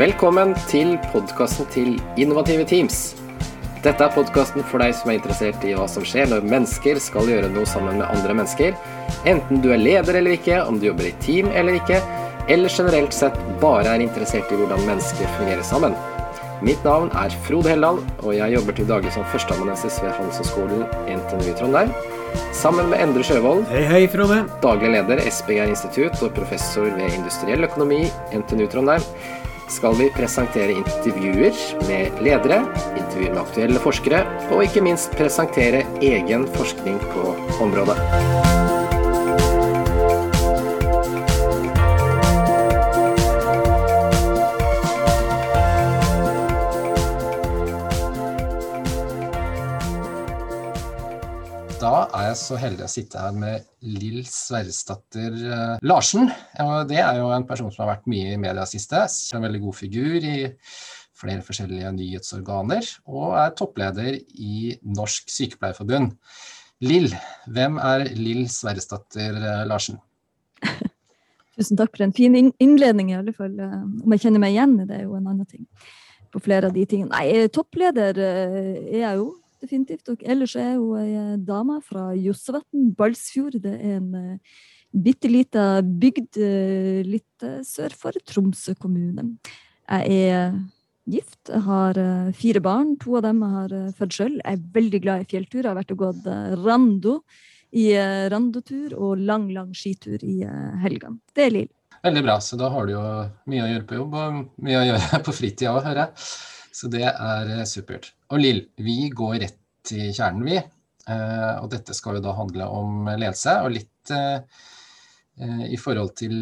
Velkommen til podkasten til Innovative Teams. Dette er podkasten for deg som er interessert i hva som skjer når mennesker skal gjøre noe sammen med andre mennesker. Enten du er leder eller ikke, om du jobber i team eller ikke, eller generelt sett bare er interessert i hvordan mennesker fungerer sammen. Mitt navn er Frode Helland, og jeg jobber til daglig som førsteamanuensis ved Handelshøyskolen NTNU i Trondheim. Sammen med Endre Sjøvold, Hei, hei, Frode. daglig leder SBGR Institutt og professor ved industriell økonomi NTNU Trondheim, skal vi presentere intervjuer med ledere, intervjuer med aktuelle forskere, og ikke minst presentere egen forskning på området. Jeg så heldig å sitte her med Lill Sverresdatter eh, Larsen. Og det er jo en person som har vært mye i media siste. En veldig god figur i flere forskjellige nyhetsorganer, og er toppleder i Norsk Sykepleierforbund. Lill, hvem er Lill Sverresdatter eh, Larsen? Tusen takk for en fin innledning, i alle fall. Eh, Om jeg kjenner meg igjen det, er jo en annen ting. På flere av de tingene. Nei, toppleder er jeg jo, definitivt. Og ellers er hun ei eh, dame fra Jossevatn, Balsfjord. Det er en uh, bitte lita bygd eh, litt eh, sør for Tromsø kommune. Jeg er gift, jeg har eh, fire barn. To av dem har født sjøl. Jeg er veldig glad i fjelltur. Jeg har vært og gått eh, rando i eh, randotur og lang, lang skitur i helgene. Det er Lill. Veldig bra, så da har du jo mye å gjøre på jobb, og mye å gjøre på fritida òg, hører jeg. Så det er eh, supert. Og Lill, vi går rett til kjernen, vi. Eh, og dette skal jo da handle om ledelse, og litt eh, eh, i forhold til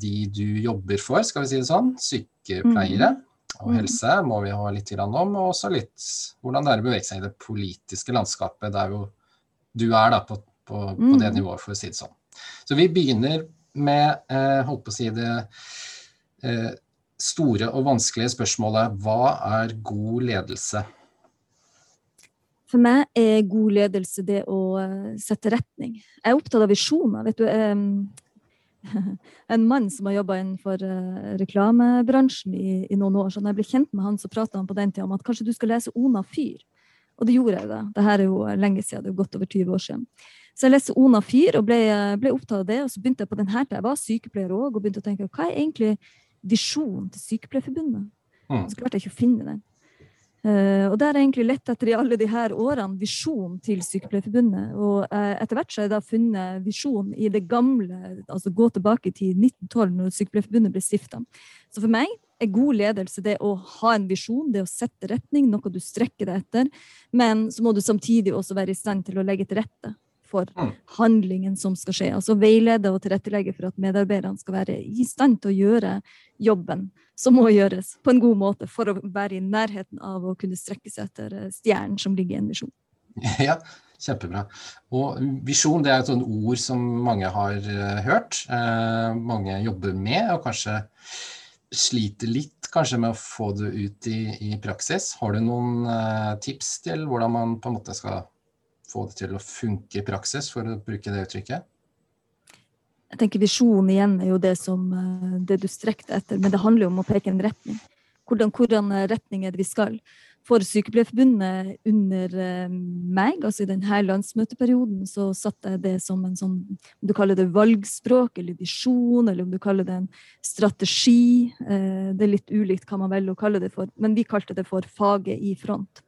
de du jobber for, skal vi si det sånn. Sykepleiere og Mhm. helse må vi ha litt om, og også litt hvordan det er å bevege seg i det politiske landskapet der jo du er da på, på, på det Mhm. nivået, for å si det sånn. Så vi begynner med, eh, holdt på å si det eh, store og vanskelige spørsmålet hva er god ledelse? For meg er god ledelse det å eh, sette retning. Jeg er opptatt av visjoner. Vet du, en mann som har jobba innenfor eh, reklamebransjen i, i noen år, så når jeg ble kjent med han, så prata han på den tida om at kanskje du skal lese Ona Fyr. Og det gjorde jeg da. Det her er jo lenge siden, det er godt over 20 år siden. Så jeg leste Ona Fyr og ble, ble opptatt av det, og så begynte jeg på den her tida. Jeg var sykepleier òg, og begynte å tenke hva er egentlig visjonen til Sykepleierforbundet? Mm. Så klarte jeg ikke å finne den. Eh, og har jeg egentlig lett etter i alle her årene visjon til Sykepleierforbundet. Og uh, etter hvert så har jeg da funnet visjon i det gamle, altså gå tilbake til 1912, når Sykepleierforbundet ble stifta. Så for meg er god ledelse det å ha en visjon, det å sette retning, noe du strekker deg etter. Men så må du samtidig også være i stand til å legge til rette for Mm. handlingen som skal skje. Altså veilede og tilrettelegge for at medarbeiderne skal være i stand til å gjøre jobben som må gjøres på en god måte for å være i nærheten av å kunne strekke seg etter eh, stjernen som ligger i en visjon. Ja, kjempebra. Og visjon det er et sånt ord som mange har eh, hørt. Eh, mange jobber med, og kanskje sliter litt kanskje med å få det ut i, i praksis. Har du noen eh, tips til hvordan man på en måte skal få det til å funke i praksis, for å bruke det uttrykket? Jeg tenker Visjon igjen er jo det som eh, det du strekker etter, men det handler jo om å peke en retning. Hvordan, hvordan eh, retning er det vi skal? For Sykepleierforbundet under eh, meg, altså i denne landsmøteperioden, så satte jeg det som en sånn Om du kaller det valgspråk eller visjon, eller om du kaller det en strategi. eh, Det er litt ulikt hva man velger å kalle det for, men vi kalte det for faget i front.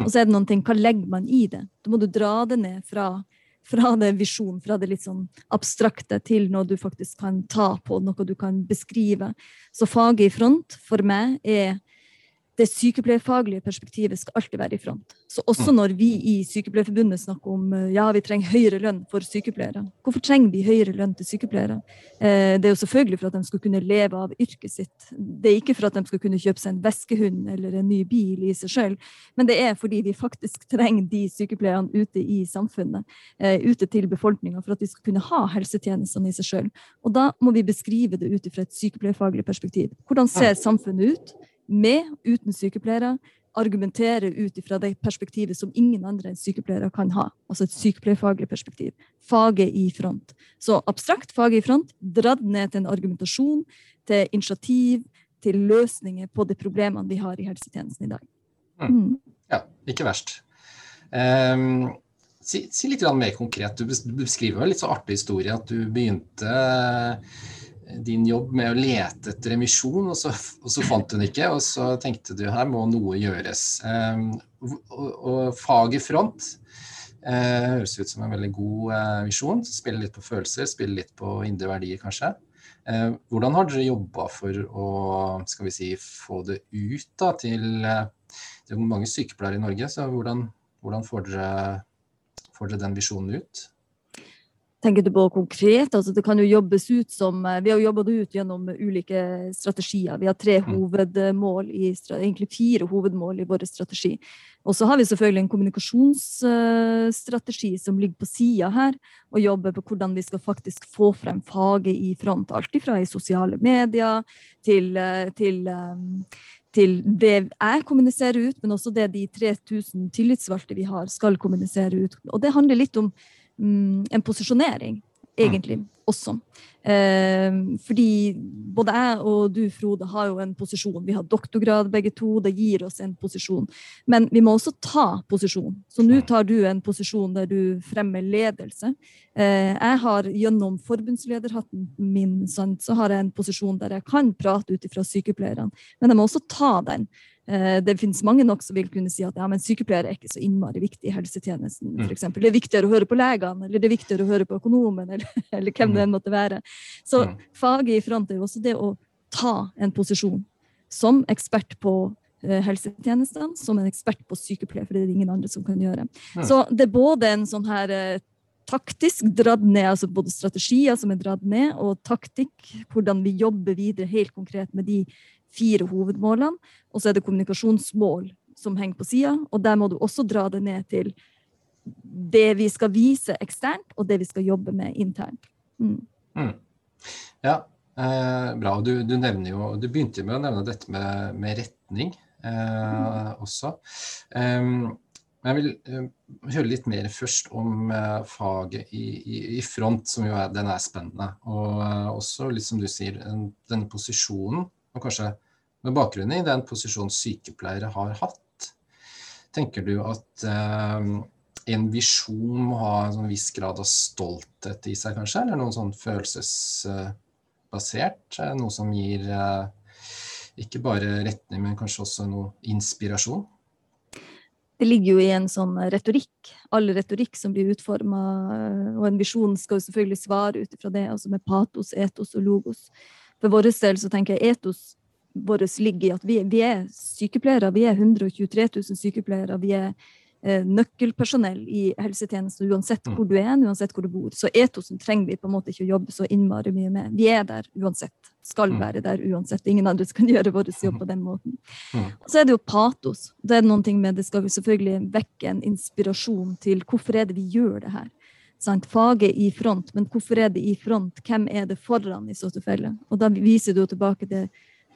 Og så er det noen ting, hva legger man i det? Da må du dra det ned fra fra det visjonen, fra det litt sånn abstrakte til noe du faktisk kan ta på, noe du kan beskrive. Så faget i front for meg er det sykepleierfaglige perspektivet skal alltid være i front. Så også når vi i Sykepleierforbundet snakker om eh, ja, vi trenger høyere lønn for sykepleiere. Hvorfor trenger vi høyere lønn til sykepleiere? Eh, Det er jo selvfølgelig for at de skal kunne leve av yrket sitt. Det er ikke for at de skal kunne kjøpe seg en veskehund eller en ny bil i seg sjøl, men det er fordi vi faktisk trenger de sykepleierne ute i samfunnet, eh, ute til befolkninga, for at de skal kunne ha helsetjenestene i seg sjøl. Og da må vi beskrive det ut fra et sykepleierfaglig perspektiv. Hvordan ser samfunnet ut? Med, uten sykepleiere, argumentere ut fra det perspektivet som ingen andre enn sykepleiere kan ha. Altså et sykepleierfaglig perspektiv. Faget i front. Så abstrakt faget i front, dratt ned til en argumentasjon, til initiativ, til løsninger på de problemene vi har i helsetjenesten i dag. Mm. mm. Ja, ikke verst. Um, si, si, litt mer konkret. Du beskriver en litt så artig historie at du begynte din jobb med å lete etter emisjon, og så, og så fant den ikke. Og så tenkte du her må noe gjøres. Um, og, og faget front uh, høres ut som en veldig god uh, visjon. Spiller litt på følelser, spiller litt på indre verdier, kanskje. Uh, hvordan har dere jobba for å skal vi si, få det ut da, til Det er mange sykepleiere i Norge, så hvordan, hvordan får, dere, får dere den visjonen ut? Tenker du på konkret? Altså det kan jo jobbes ut som eh, Vi har jobba det ut gjennom ulike strategier. Vi har tre mm. hovedmål, i, egentlig fire hovedmål i vår strategi. Og så har vi selvfølgelig en kommunikasjonsstrategi som ligger på sida her, og jobber på hvordan vi skal faktisk få frem faget i front. Alt ifra i sosiale medier til, eh, til eh, til det jeg kommuniserer ut, men også det de 3000 tillitsvalgte vi har, skal kommunisere ut. Og det handler litt om en posisjonering, egentlig, mm. også. Eh, fordi både jeg og du, Frode, har jo en posisjon. Vi har doktorgrad begge to, det gir oss en posisjon. Men vi må også ta posisjon. Så nå tar du en posisjon der du fremmer ledelse. Eh, jeg har gjennom forbundslederhatten min så har jeg en posisjon der jeg kan prate ut ifra sykepleierne, men jeg må også ta den. Eh, det finnes mange nok som vil kunne si at ja, men sykepleiere er ikke så innmari viktig i helsetjenesten. For mm. eksempel. det er viktigere å høre på legene, eller det er viktigere å høre på økonomen, eller, eller hvem det mm. enn måtte være. Så mm. faget i front er jo også det å ta en posisjon som ekspert på eh, helsetjenestene, som en ekspert på sykepleier, for det er det ingen andre som kan gjøre. Så det er både en sånn her eh, taktisk dratt ned, altså både strategier som er dratt ned, og taktikk, hvordan vi jobber videre helt konkret med de fire hovedmålene, og så er det kommunikasjonsmål som henger på sida, og der må du også dra det ned til det vi skal vise eksternt, og det vi skal jobbe med internt. Mm. Mm. Ja, eh, bra. Du, du, nevner jo, du begynte med å nevne dette med, med retning eh, mm. også. Um, jeg vil uh, høre litt mer først om uh, faget i, i, i, front, som jo er, den er spennende. Og uh, også, litt som du sier, den, denne posisjonen og kanskje med bakgrunn i den posisjonen sykepleiere har hatt. Tenker du at eh, en visjon må ha en sånn viss grad av stolthet i seg, kanskje? Eller noe sånn følelsesbasert? Noe som gir eh, ikke bare retning, men kanskje også noe inspirasjon? det ligger jo i en sånn retorikk. All retorikk som blir utforma, og en visjon skal jo selvfølgelig svare ut ifra det, altså med patos, etos og logos. For vår del så tenker jeg etos vår ligger i at vi, vi, er sykepleiere. Vi er 123 000 sykepleiere. Vi er eh, nøkkelpersonell i helsetjenesten uansett hvor du er, uansett hvor du bor. Så etosen trenger vi på en måte ikke å jobbe så innmari mye med. Vi er der uansett. Skal mm. være der uansett. Ingen andre kan gjøre vår jobb på den måten. Og Så er det jo patos. Det er noen ting med det skal vi selvfølgelig vekke en inspirasjon til hvorfor er det vi gjør det her. Sant? Faget i front, men hvorfor er det i front? Hvem er det foran i så tilfelle? Og da viser du tilbake til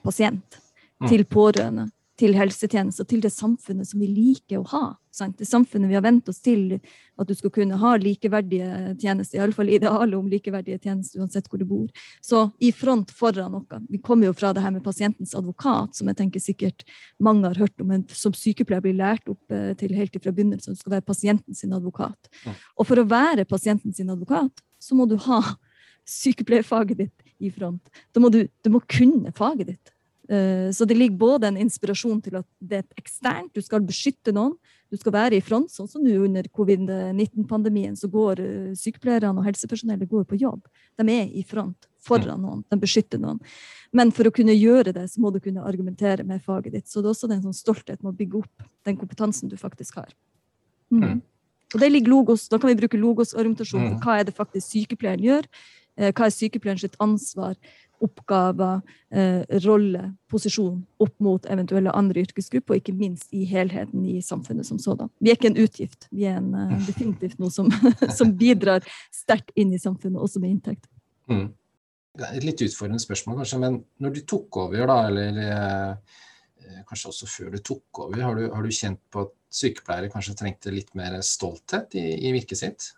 pasient, mm. til pårørende, til helsetjenester, til det samfunnet som vi liker å ha. Sant? Det samfunnet vi har vent oss til at du skal kunne ha likeverdige tjenester, iallfall idealet om likeverdige tjenester uansett hvor du bor. Så i front foran noe. Vi kommer jo fra det her med pasientens advokat, som jeg tenker sikkert mange har hørt om, men som sykepleier blir lært opp eh, til helt fra begynnelsen. Skal være pasientens advokat. Og for å være pasientens advokat, så må du ha sykepleierfaget ditt i front. Da må du, du må kunne faget ditt. Eh, så det ligger både en inspirasjon til at det er eksternt, du skal beskytte noen. Du skal være i front, sånn som nå under covid-19-pandemien, så går eh, sykepleierne og helsepersonellet går på jobb. De er i front foran noen, de beskytter noen. Men for å kunne gjøre det, så må du kunne argumentere med faget ditt. Så det er også en sånn stolthet med å bygge opp den kompetansen du faktisk har. Mm. mm. Og det ligger logos, Da kan vi bruke logos-argumentasjon mm. hva er det faktisk sykepleieren gjør. Eh, hva er sykepleierens ansvar? Oppgaver, eh, rolle, posisjon opp mot eventuelle andre yrkesgrupper, og ikke minst i helheten i samfunnet som sådan. Vi er ikke en utgift, vi er en, uh, definitivt noe som, som bidrar sterkt inn i samfunnet, også med inntekt. Mm. Et litt utfordrende spørsmål, kanskje, men når du tok over, da, eller eh, kanskje også før du tok over, har du, har du, kjent på at sykepleiere kanskje trengte litt mer stolthet i, i virket sitt?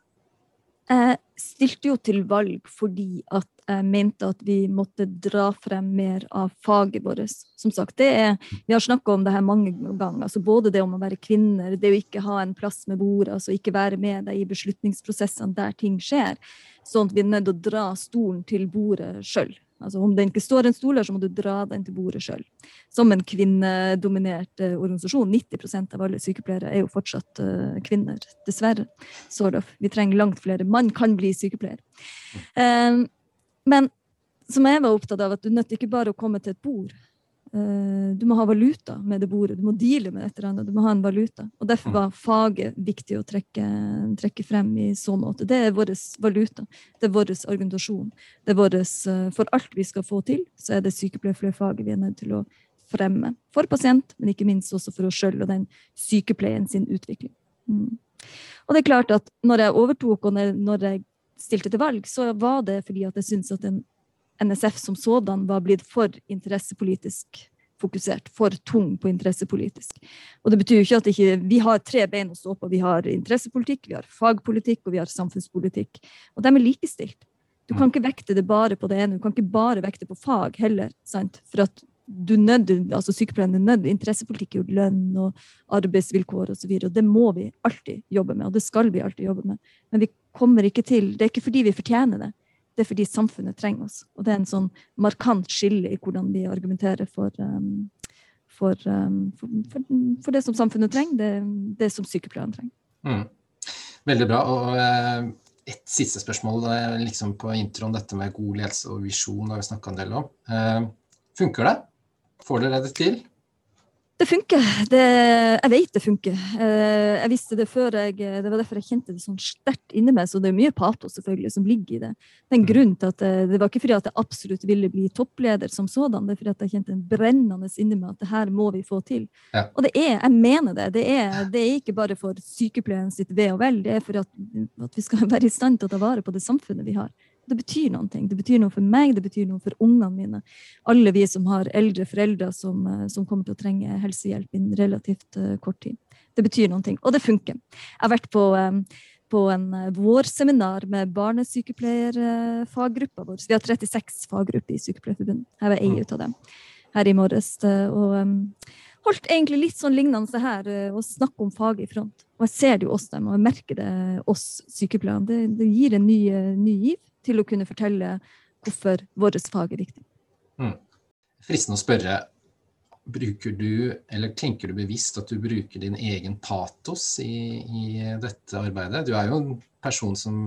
Jeg stilte jo til valg fordi at jeg mente at vi måtte dra frem mer av faget vårt. Som sagt, er, Vi har snakka om det her mange ganger. altså Både det om å være kvinner, det å ikke ha en plass med bordet, altså ikke være med deg i beslutningsprosessene der ting skjer. Sånn at vi er nødt å dra stolen til bordet sjøl. Altså Om det ikke står en stol her, så må du dra den til bordet sjøl. Som en kvinnedominert uh, organisasjon. 90% av alle sykepleiere er jo fortsatt uh, kvinner, dessverre. Sort of. Vi trenger langt flere. Mann kan bli sykepleier. Um, men som jeg var opptatt av, at du nødt ikke bare å komme til et bord. Uh, du må ha valuta med det bordet. Du må deale med et eller annet. Du må ha en valuta. Og Derfor var faget viktig å trekke, trekke frem i så måte. Det er vår valuta. Det er vår argumentasjon. Det er våres, uh, for alt vi skal få til, så er det sykepleierfaget vi er nødt til å fremme. For pasient, men ikke minst også for oss sjøl og den sykepleien sin utvikling. Mm. Og det er klart at når jeg overtok, og når jeg stilte til valg, så var det fordi at jeg syntes at en NSF som sådan var blitt for interessepolitisk fokusert, for tung på interessepolitisk. Og det betyr jo ikke at ikke, Vi har tre bein å stå på. Vi har interessepolitikk, vi har fagpolitikk og vi har samfunnspolitikk. Og de er likestilt. Du kan ikke vekte det bare på det ene, du kan ikke bare vekte på fag heller. sant? For at du nød, altså Sykepleierne er nødt interessepolitikk er jo lønn og arbeidsvilkår osv. Og, så og det må vi alltid jobbe med, og det skal vi alltid jobbe med. Men vi kommer ikke til Det er ikke fordi vi fortjener det, det er fordi samfunnet trenger oss. Og det er en sånn markant skille i hvordan vi argumenterer for, um, for, um, for, for det som samfunnet trenger, det, det som sykepleierne trenger. Mm. Veldig bra. og uh, et siste spørsmål liksom på introen, dette med god ledelse og visjon har vi snakka en del om. Uh, funker det? Får dere det til? Det funker. Det, jeg vet det funker. Eh, jeg visste det før jeg Det var derfor jeg kjente det sånn sterkt inni meg. Så det er mye patos selvfølgelig som ligger i det. Det er en mm. grunn til at det, eh, det var ikke fordi at jeg absolutt ville bli toppleder som sådan. Det er fordi at jeg kjente en brennende inni meg at det her må vi få til. Ja. Og det er, jeg mener det. Det er, det er ikke bare for sykepleieren sitt ve og vel. Det er for at, at vi skal være i stand til å ta vare på det samfunnet vi har. Det betyr noe. Det betyr noe for meg, det betyr noe for ungene mine. Alle vi som har eldre foreldre som, eh, som kommer til å trenge helsehjelp innen relativt uh, kort tid. Det betyr noe. Og det funker. Jeg har vært på, um, på en vårseminar med barnesykepleierfaggruppa vår. Vi har 36 faggrupper i Sykepleierforbundet. Jeg var ei ut av dem her i morges. Og um, holdt egentlig litt sånn lignende her, å snakke om faget i front. Og jeg ser det jo oss dem, og jeg merker det oss sykepleierne. Det, det gir en ny, ny giv til å kunne fortelle hvorfor vårt fag er viktig. Mm. Fristende å spørre, bruker du, eller tenker du bevisst at du bruker din egen patos i, i dette arbeidet? Du er jo en person som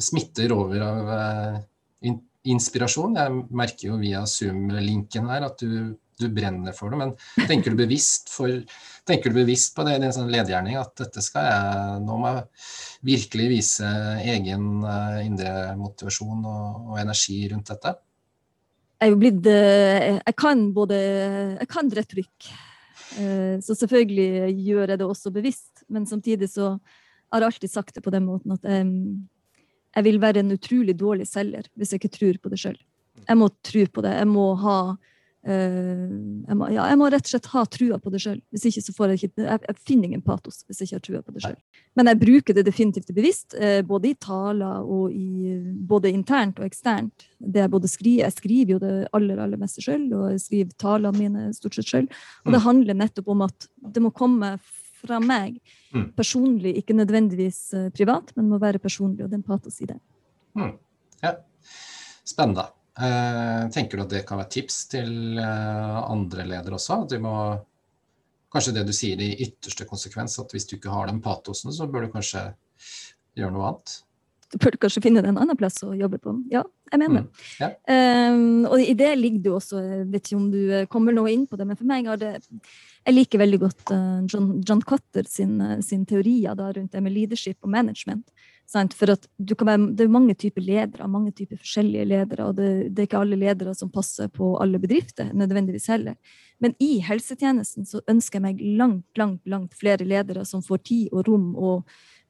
smitter over av uh, inspirasjon. Jeg merker jo via Zoom-linken her at du du brenner for det. Men tenker du bevisst, for, tenker du bevisst på det i din sånn ledergjerning at dette skal jeg Nå må jeg virkelig vise egen uh, indre motivasjon og, og, energi rundt dette? Jeg er jo blitt eh, Jeg kan både Jeg kan retorikk. Uh, så selvfølgelig gjør jeg det også bevisst. Men samtidig så har jeg alltid sagt det på den måten at jeg, jeg vil være en utrolig dårlig selger hvis jeg ikke tror på det sjøl. Jeg må tro på det. Jeg må ha Eh, jeg må, ja, jeg må, rett og slett ha trua på det sjøl. Jeg Jeg, jeg finner ingen patos hvis jeg ikke har trua på det sjøl. Men jeg bruker det definitivt bevisst, eh, både i taler og i både internt og eksternt. Det jeg både skriver, Jeg skriver jo det aller aller meste sjøl, og jeg skriver talene mine stort sett sjøl. Og det mm. handler nettopp om at det må komme fra meg mm. personlig, ikke nødvendigvis eh, privat, men må være personlig, og det er en patos i det. Mm. Ja. Spennende. Eh, tenker du at det kan være tips til eh, andre ledere også? At de må Kanskje det du sier i ytterste konsekvens, at hvis du ikke har den patosen, så bør du kanskje gjøre noe annet? Du burde kanskje finne deg en annen plass å jobbe på. Ja, jeg mener det. Mm, ja. um, og i det ligger det også Jeg vet ikke om du kommer noe inn på det, men for meg har det Jeg liker veldig godt John, John Cotter sin, sin teorier rundt det med leadership og management. For være, det er mange typer ledere, mange typer forskjellige ledere, og det, det, er ikke alle ledere som passer på alle bedrifter, nødvendigvis heller. Men i helsetjenesten så ønsker jeg meg langt, langt, langt flere ledere som får tid og rom og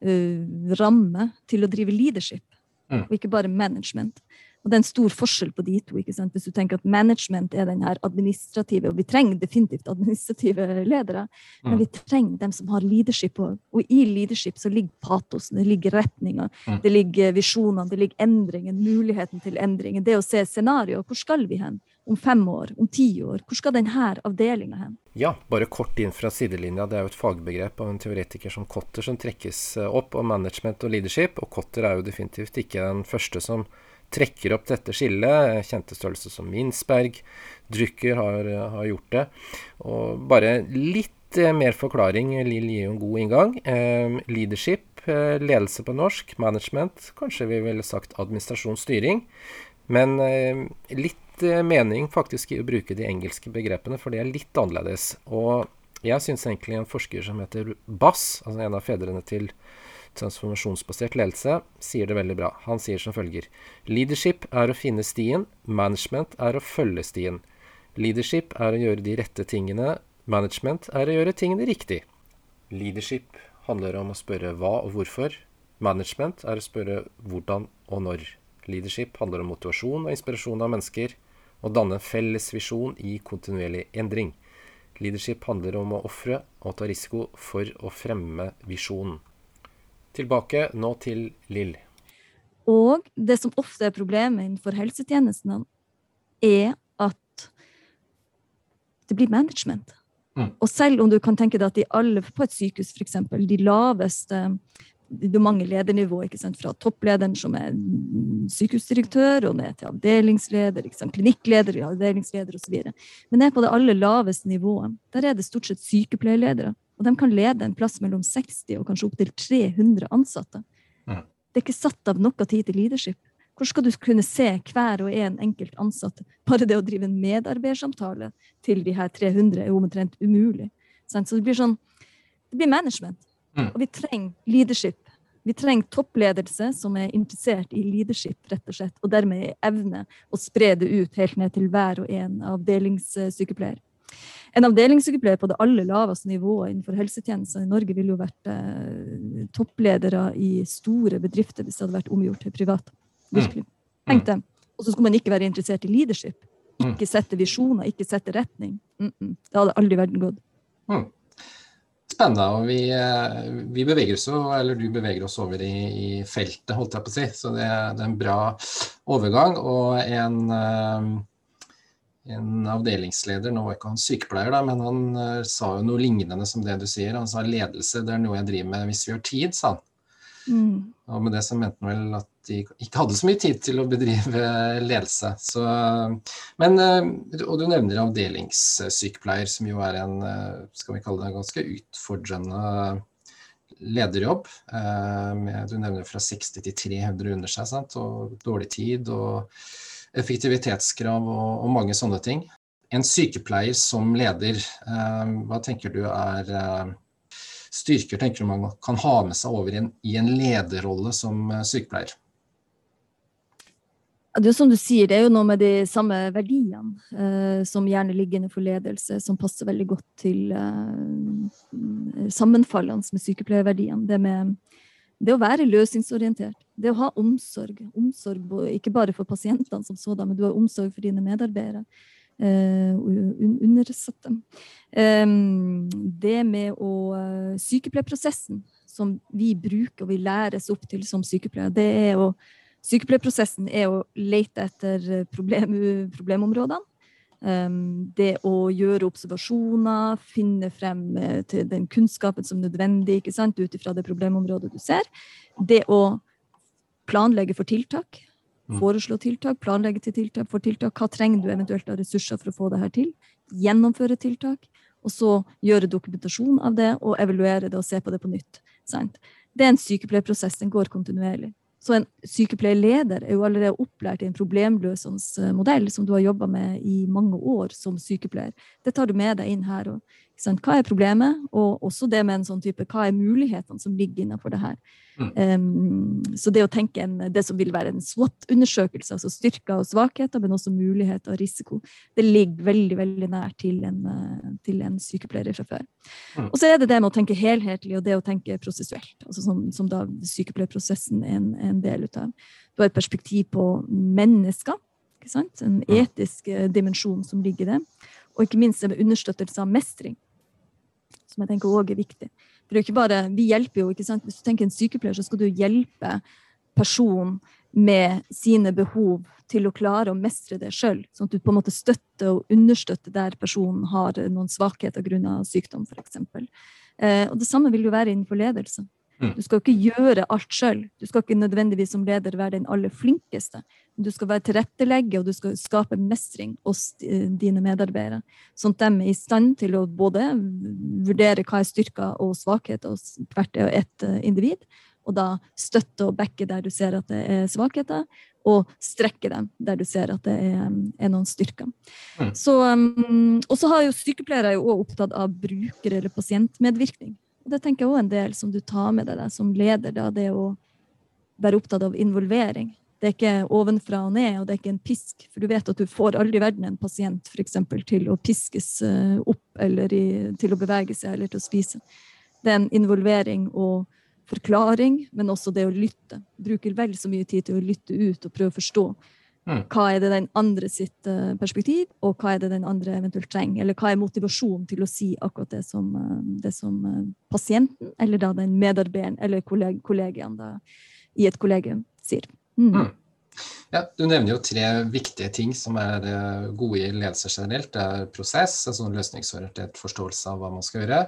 uh, ramme til å drive leadership, mm. og ikke bare management. Og det er en stor forskjell på de to. ikke sant? Hvis du tenker at management er den her administrative, og vi trenger definitivt administrative ledere, men vi trenger dem som har leadership Og, Og i leadership så ligger patosen, det ligger retninga, Mm. det ligger visjonene, det ligger endringen, muligheten til endringen. Det å se scenario. Hvor skal vi hen? Om fem år? Om ti år? Hvor skal denne avdelinga hen? Ja, bare kort inn fra sidelinja. Det er jo et fagbegrep av en teoretiker som Cotter som trekkes eh, opp om management og leadership. Og Cotter er jo definitivt ikke den første som trekker opp dette skillet. Kjente størrelser som Minsberg, Drucker har, har gjort det. Og bare litt eh, mer forklaring. Lill gir jo en god inngang. Eh, leadership, eh, ledelse på norsk. Management, kanskje vi ville sagt administrasjonsstyring. Men eh, litt eh, mening faktisk i å bruke de engelske begrepene, for det er litt annerledes. Og jeg syns egentlig en forsker som heter Bass, altså en av fedrene til transformasjonsbasert ledelse, sier det veldig bra. Han sier som følger Leadership er å finne stien, management er å følge stien. Leadership er å gjøre de rette tingene, management er å gjøre tingene riktig. Leadership handler om å spørre hva og hvorfor. Management er å spørre hvordan og når. Leadership handler om motivasjon og inspirasjon av mennesker, og danne en felles visjon i kontinuerlig endring. Leadership handler om å ofre og ta risiko for å fremme visjonen. Tilbake nå til Lill. Og det som ofte er problemet innenfor helsetjenestene, er at det blir management. Mm. Og selv om du kan tenke deg at de alle på et sykehus, f.eks., de laveste det er mange ledernivå, ikke sant? fra topplederen som er sykehusdirektør, og ned til avdelingsleder, ikke sant? klinikkleder, avdelingsleder osv. Men ned på det aller laveste nivået, der er det stort sett sykepleierledere. Og de kan lede en plass mellom 60 og kanskje opptil 300 ansatte. Mm. Det er ikke satt av noe tid til leadership. Hvor skal du kunne se hver og en enkelt ansatt? Bare det å drive en medarbeidersamtale til de her 300 er omtrent umulig. Så det blir sånn Det blir management. Mm. Og vi trenger leadership. Vi trenger toppledelse som er interessert i leadership, rett og slett, og dermed evne å spre det ut helt ned til hver og en avdelingssykepleier. En avdelingssykepleier på det aller laveste nivået innenfor helsetjenester i Norge ville jo vært eh, toppledere i store bedrifter hvis det hadde vært omgjort til privat. Virkelig. Tenk det. Og så skulle man ikke være interessert i leadership. Ikke sette visjoner, ikke sette retning. Mm -mm. Det hadde aldri verden gått. Mm. Spennende. Og vi, eh, vi beveger oss eller du beveger oss over i, i feltet, holdt jeg på å si. Så det, det er en bra overgang. Og en, eh, en avdelingsleder, nå var ikke han sykepleier, da, men han uh, sa jo noe lignende som det du sier. Han sa ledelse, det er noe jeg driver med hvis vi har tid, sa han. Mm. Og med det så mente han vel at de ikke hadde så mye tid til å bedrive ledelse. Så, men, eh, og du nevner avdelingssykepleier, som jo er en eh, skal vi kalle det en ganske utfordrende lederjobb. du nevner fra 60 til 300 under seg, sant? og dårlig tid og effektivitetskrav og, og mange sånne ting. En sykepleier som leder, eh, hva tenker du er eh, styrker tenker du man kan ha med seg over i en, i en lederrolle som eh, sykepleier? Det er jo som du sier, det er jo noe med de samme verdiene eh, som gjerne ligger innenfor ledelse, som passer veldig godt til eh, sammenfallende med sykepleierverdiene. Det med det å være løsningsorientert, det å ha omsorg. Omsorg ikke bare for pasientene som sådan, men du har omsorg for dine medarbeidere. Uh, og un undersette. Em, det med å uh, Sykepleierprosessen som vi bruker og vi læres opp til som sykepleiere, det er å Sykepleierprosessen er å lete etter problem, problemområdene. Um, det å gjøre observasjoner, finne frem eh, til den kunnskapen som er nødvendig ut ifra det problemområdet du ser. Det å planlegge for tiltak. Mm. Foreslå tiltak, planlegge til tiltak for tiltak. Hva trenger du eventuelt av ressurser for å få det her til? Gjennomføre tiltak. Og så gjøre dokumentasjon av det og evaluere det og se på det på nytt. Sant? Det er en sykepleierprosess. Den går kontinuerlig. Så en sykepleierleder er jo allerede opplært i en problemløsende eh, modell som du har jobba med i mange år som sykepleier. Det tar du med deg inn her. Og? Hva er problemet? Og også det med en sånn type hva er mulighetene som ligger innenfor det her. Mm. Um, så det å tenke en, det som vil være en SWOT-undersøkelse, altså styrker og svakheter, men også muligheter og risiko, det ligger veldig veldig nær til en, eh, til en sykepleier fra før. Mm. Og så er det det med å tenke helhetlig og det å tenke prosessuelt, altså som, som da sykepleierprosessen er en, en del av. Du har et perspektiv på mennesker. ikke sant? En etisk eh, dimensjon som ligger i det. Og ikke minst det med understøttelse av mestring, som jeg tenker òg er viktig. For det er ikke bare, Vi hjelper jo, ikke sant? Hvis du tenker en sykepleier, så skal du hjelpe personen med sine behov til å klare å mestre det sjøl. Sånn at du på en måte støtter og understøtter der personen har noen svakheter grunnet sykdom, f.eks. Eh, og det samme vil jo være innenfor ledelse. Mm. Du skal ikke gjøre alt sjøl. Du skal ikke nødvendigvis som leder være den aller flinkeste. Men du skal være tilrettelegger, og du skal skape mestring hos eh, dine medarbeidere. Sånn at de er i stand til å både vurdere hva er styrker og svakheter hos hvert og ett eh, individ, og da støtte og backe der du ser at det er svakheter, og strekke dem der du ser at det er, er noen styrker. Mm. Så, um, og så har jo sykepleiere jo også opptatt av bruker- eller pasientmedvirkning. Det tenker jeg også en del som du tar med deg som leder, da, det å være opptatt av involvering. Det er ikke ovenfra og ned, og det er ikke en pisk. For du vet at du får aldri i verden en pasient for eksempel, til å piskes eh, opp eller i, til å bevege seg eller til å spise. Det er en involvering og forklaring, men også det å lytte. Bruker vel så mye tid til å lytte ut og prøve å forstå. Mm. Hva er det den andre sitt eh, perspektiv, og hva er det den andre eventuelt trenger? Eller hva er motivasjonen til å si akkurat det som, eh, det som eh, pasienten, eller da den medarbeideren eller kolleg kollegaen i et kollegium sier. Mm. Mm. Ja, du nevner jo tre viktige ting som er gode i ledelse generelt. Det er prosess, altså løsningsorientert forståelse av hva man skal gjøre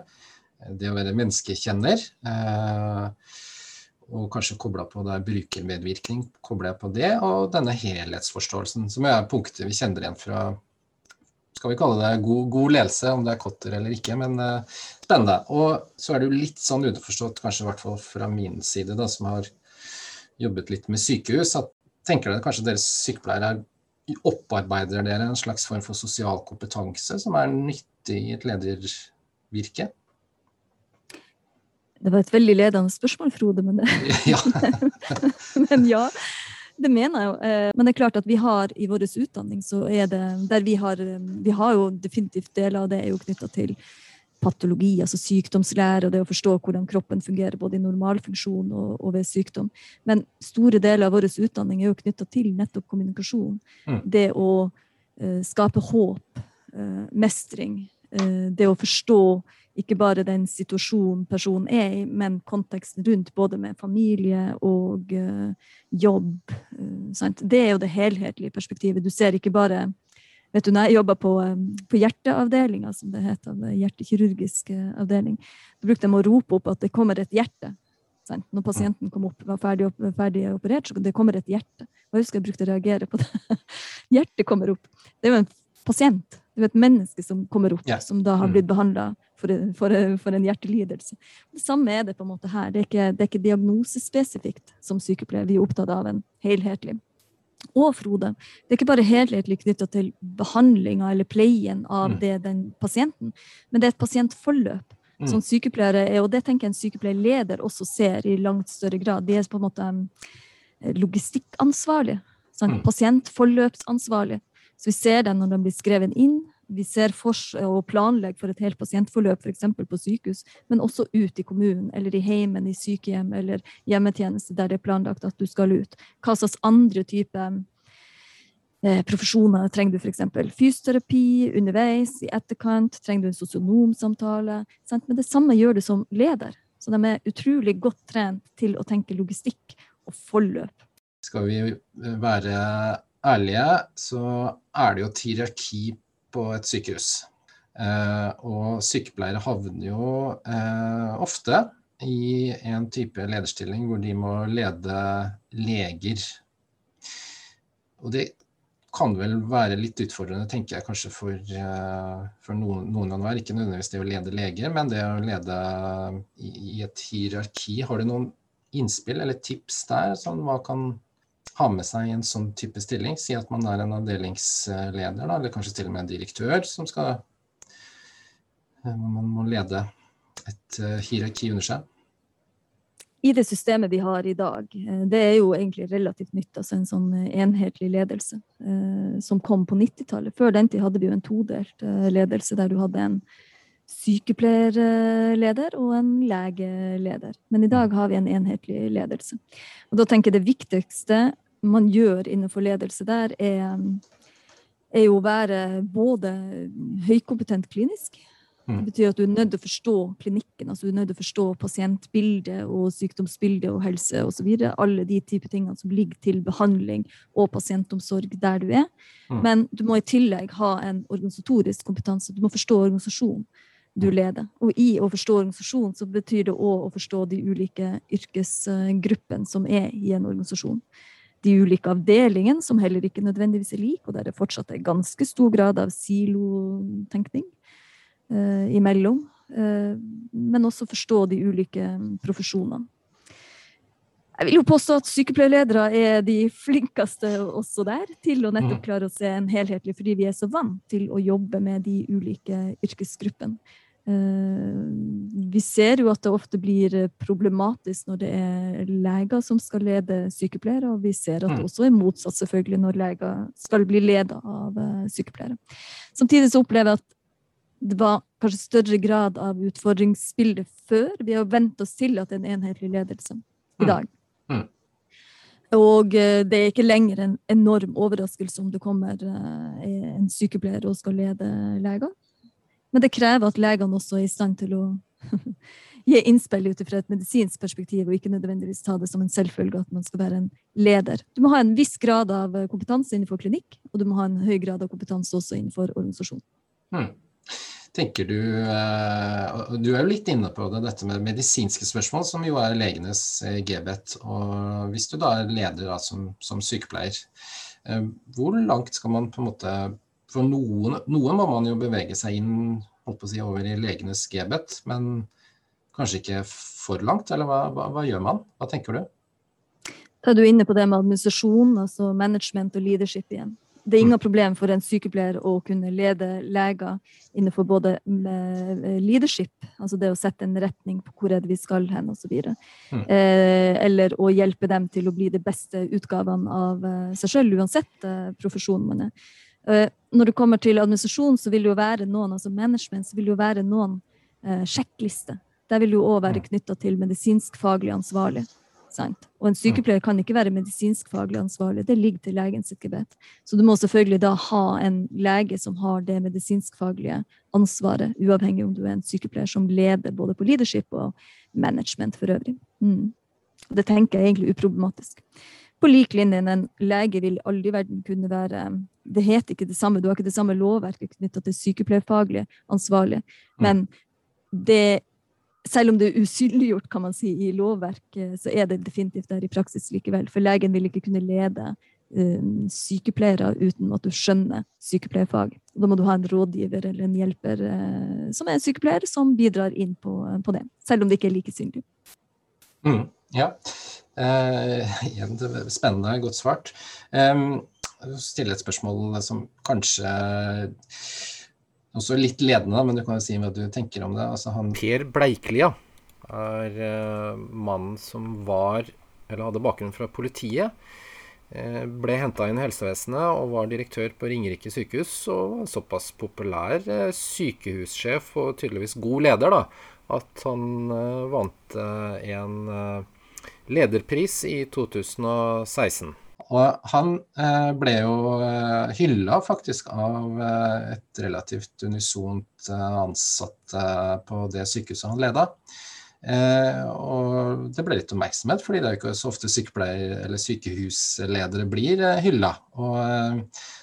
det å være menneskekjenner. Eh, og kanskje kobla på det brukermedvirkning, kobler jeg på det, og denne helhetsforståelsen, som er punktet vi kjenner igjen fra skal vi kalle det god, god ledelse, om det er Kotter eller ikke, men uh, spennende. Og så er det jo litt sånn underforstått, kanskje i hvert fall fra min side, da, som har jobbet litt med sykehus, at tenker dere kanskje deres sykepleiere opparbeider dere en slags form for sosial kompetanse som er nyttig i et ledervirke? Det var et veldig ledende spørsmål, Frode, men, ja. men ja. Det mener jeg jo. Eh, men det er klart at vi har i vår utdanning, så er det der vi har Vi har jo definitivt deler av det er jo knytta til patologi, altså sykdomslære, og det å forstå hvordan kroppen fungerer både i normalfunksjon og, og ved sykdom. Men store deler av vår utdanning er jo knytta til nettopp kommunikasjon. Mm. Det å uh, skape håp, uh, mestring, uh, det å forstå ikke bare den situasjonen personen er i, men konteksten rundt, både med familie og uh, jobb. Uh, det er jo det helhetlige perspektivet. Du ser ikke bare vet du, når jeg jobba på, um, på hjerteavdelinga, som det heter, hjertekirurgisk avdeling, da brukte de å rope opp at det kommer et hjerte. Sant? Når pasienten kom opp, var ferdig, ferdig, operert, så det kommer et hjerte. Og jeg husker jeg brukte å reagere på det. Hjertet kommer opp. Det er jo en pasient. Det er jo et menneske som kommer opp, yeah. som da har mm. blitt behandla for, for, for, en hjertelidelse. Det samme er det på en måte her. Det er ikke, det er ikke diagnosespesifikt som sykepleier. Vi er opptatt av en helhetlig. Og Frode, det er ikke bare helhetlig knytta til behandlinga eller pleien av mm. det, den pasienten, men det er et pasientforløp. Mm. Som sykepleiere er, og det tenker jeg en sykepleierleder også ser i langt større grad. De er på en måte eh, logistikkansvarlige. Sånn, mm. Pasientforløpsansvarlige. Så vi ser det når de blir skrevet inn. Vi ser for og planlegger for et helt pasientforløp, f.eks. på sykehus, men også ut i kommunen eller i heimen, i sykehjem eller hjemmetjeneste der det er planlagt at du skal ut. Hva slags andre typer eh, profesjoner trenger du f.eks. fysioterapi underveis, i etterkant? Trenger du en sosionomsamtale? Sant? Men det samme gjør du som leder. Så de er utrolig godt trent til å tenke logistikk og forløp. Skal vi være ærlige, så er det jo et hierarki på et sykehus. Eh, og sykepleiere havner jo eh, ofte i en type lederstilling hvor de må lede leger. Og det kan vel være litt utfordrende, tenker jeg kanskje for, uh, for noen av hver. Ikke nødvendigvis det å lede leger, men det å lede i, i et hierarki. Har du noen innspill eller tips der? Sånn, hva kan ha med seg en sånn type stilling. Si at man er en avdelingsleder, da, eller kanskje til og med en direktør som skal eh, Man må lede et eh, hierarki under seg. I det systemet vi har i dag, eh, det er jo egentlig relativt nytt. altså En sånn enhetlig ledelse som kom på 90-tallet. Før den tid hadde vi jo en todelt ledelse der du hadde en sykepleierleder og en legeleder. Men i dag har vi en enhetlig ledelse. Og da tenker jeg det viktigste man gjør innenfor ledelse der, er, er jo å være både høykompetent klinisk. Det Mm. betyr at du er nødt til å forstå klinikken, altså du er nødt til å forstå pasientbildet og sykdomsbildet og helse osv. Alle de typer tingene som ligger til behandling og pasientomsorg der du er. Mm. Men du må i tillegg ha en organisatorisk kompetanse. Du må forstå organisasjonen du leder. Og i å forstå organisasjon så betyr det òg å forstå de ulike yrkesgruppene som er i en organisasjon. De ulike avdelingene, som heller ikke nødvendigvis er like, og der det fortsatt er ganske stor grad av silotenkning eh, imellom. Eh, men også forstå de ulike profesjonene. Jeg vil jo påstå at sykepleierledere er de flinkeste også der til å nettopp Mhm. klare å se en helhetlig, fordi vi er så vant til å jobbe med de ulike yrkesgruppene. Eh, Vi ser jo at det ofte blir problematisk når det er leger som skal lede sykepleiere, og vi ser at det Mm. også er motsatt selvfølgelig når leger skal bli ledet av eh, sykepleiere. Samtidig så opplever jeg at det var kanskje større grad av utfordringsbilde før. Vi har vent oss til at det er en enhetlig ledelse i Mm. dag. Mm. Og eh, det er ikke lenger en enorm overraskelse om det kommer eh, en sykepleier og skal lede leger. Men det krever at legene også er i stand til å gi innspill ut fra et medisinsk perspektiv, og ikke nødvendigvis ta det som en selvfølge at man skal være en leder. Du må ha en viss grad av eh, kompetanse innenfor klinikk, og du må ha en høy grad av kompetanse også innenfor organisasjon. Mm. Tenker du eh, Du er jo litt inne på det, dette med medisinske spørsmål, som jo er legenes eh, gebet. Og hvis du da er leder da, som, som sykepleier, eh, hvor langt skal man på en måte For noen, noen må man jo bevege seg inn holdt på å si, over i legenes gebet, men kanskje ikke for langt? Eller hva, hva, hva gjør man? Hva tenker du? Da er du inne på det med administrasjon, altså management og leadership igjen. Det er ingen problem for en sykepleier å kunne lede leger innenfor både med leadership, altså det å sette en retning på hvor vi skal hen osv. Mm. Eh, eller å hjelpe dem til å bli de beste utgavene av eh, seg selv, uansett eh, profesjon man er. Eh, når det kommer til administrasjon, så vil det jo være noen, altså management, så vil det jo være noen eh, sjekklister. Der vil det jo òg være Mm. knytta til medisinsk-faglig ansvarlig. Sant? Og en sykepleier kan ikke være medisinsk-faglig ansvarlig, det ligger til legen sitt gebet. Så du må selvfølgelig da ha en lege som har det medisinsk-faglige ansvaret, uavhengig om du er en sykepleier som leder både på leadership og management for øvrig. Mm. Det tenker jeg egentlig uproblematisk. På lik linje en lege vil aldri i verden kunne være Det heter ikke det samme, du har ikke det samme lovverket knytta til sykepleierfaglig ansvarlig, men det selv om det er usynliggjort kan man si, i lovverket, så er det definitivt der i praksis likevel. For legen vil ikke kunne lede um, sykepleiere uten at du skjønner sykepleierfag. Da må du ha en rådgiver eller en hjelper uh, som er en sykepleier, som bidrar inn på, på det. Selv om det ikke er like synlig. Mm, ja. Uh, igjen, spennende, godt svart. Um, stille et spørsmål som kanskje også litt ledende, men du kan jo si hva du tenker om det. Altså, han, Per Bleiklia er uh, mannen som var, eller hadde bakgrunn fra politiet. Uh, Ble henta inn i helsevesenet og var direktør på Ringerike sykehus. Og var såpass populær uh, sykehussjef og tydeligvis god leder da, at han vant en lederpris i 2016. og han eh, ble jo eh, hylla faktisk av eh, et relativt unisont ansatte på det sykehuset han leda. Eh, og det ble litt oppmerksomhet, fordi det er jo ikke så ofte sykepleier- eller sykehusledere blir eh, hylla. Og eh,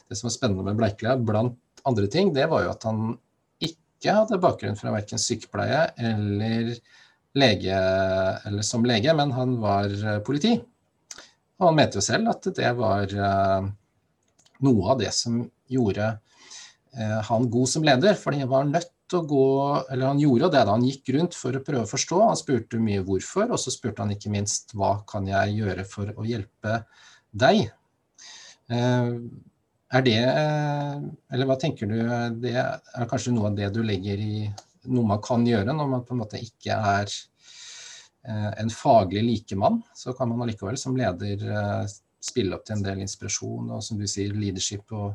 det som var spennende med Bleiklia, blant andre ting, det var jo at han ikke hadde bakgrunn fra verken sykepleie eller lege, eller som lege, men han var politi. Og han mente jo selv at det var eh, noe av det som gjorde eh, han god som leder, fordi han var nødt å gå Eller han gjorde det da han gikk rundt for å prøve å forstå. Han spurte mye hvorfor, og så spurte han ikke minst hva kan jeg gjøre for å hjelpe deg. Eh, er det Eller hva tenker du Det er kanskje noe av det du legger i noe man kan gjøre når man på en måte ikke er en faglig likemann, så kan man allikevel som leder eh, spille opp til en del inspirasjon og som du sier, leadership og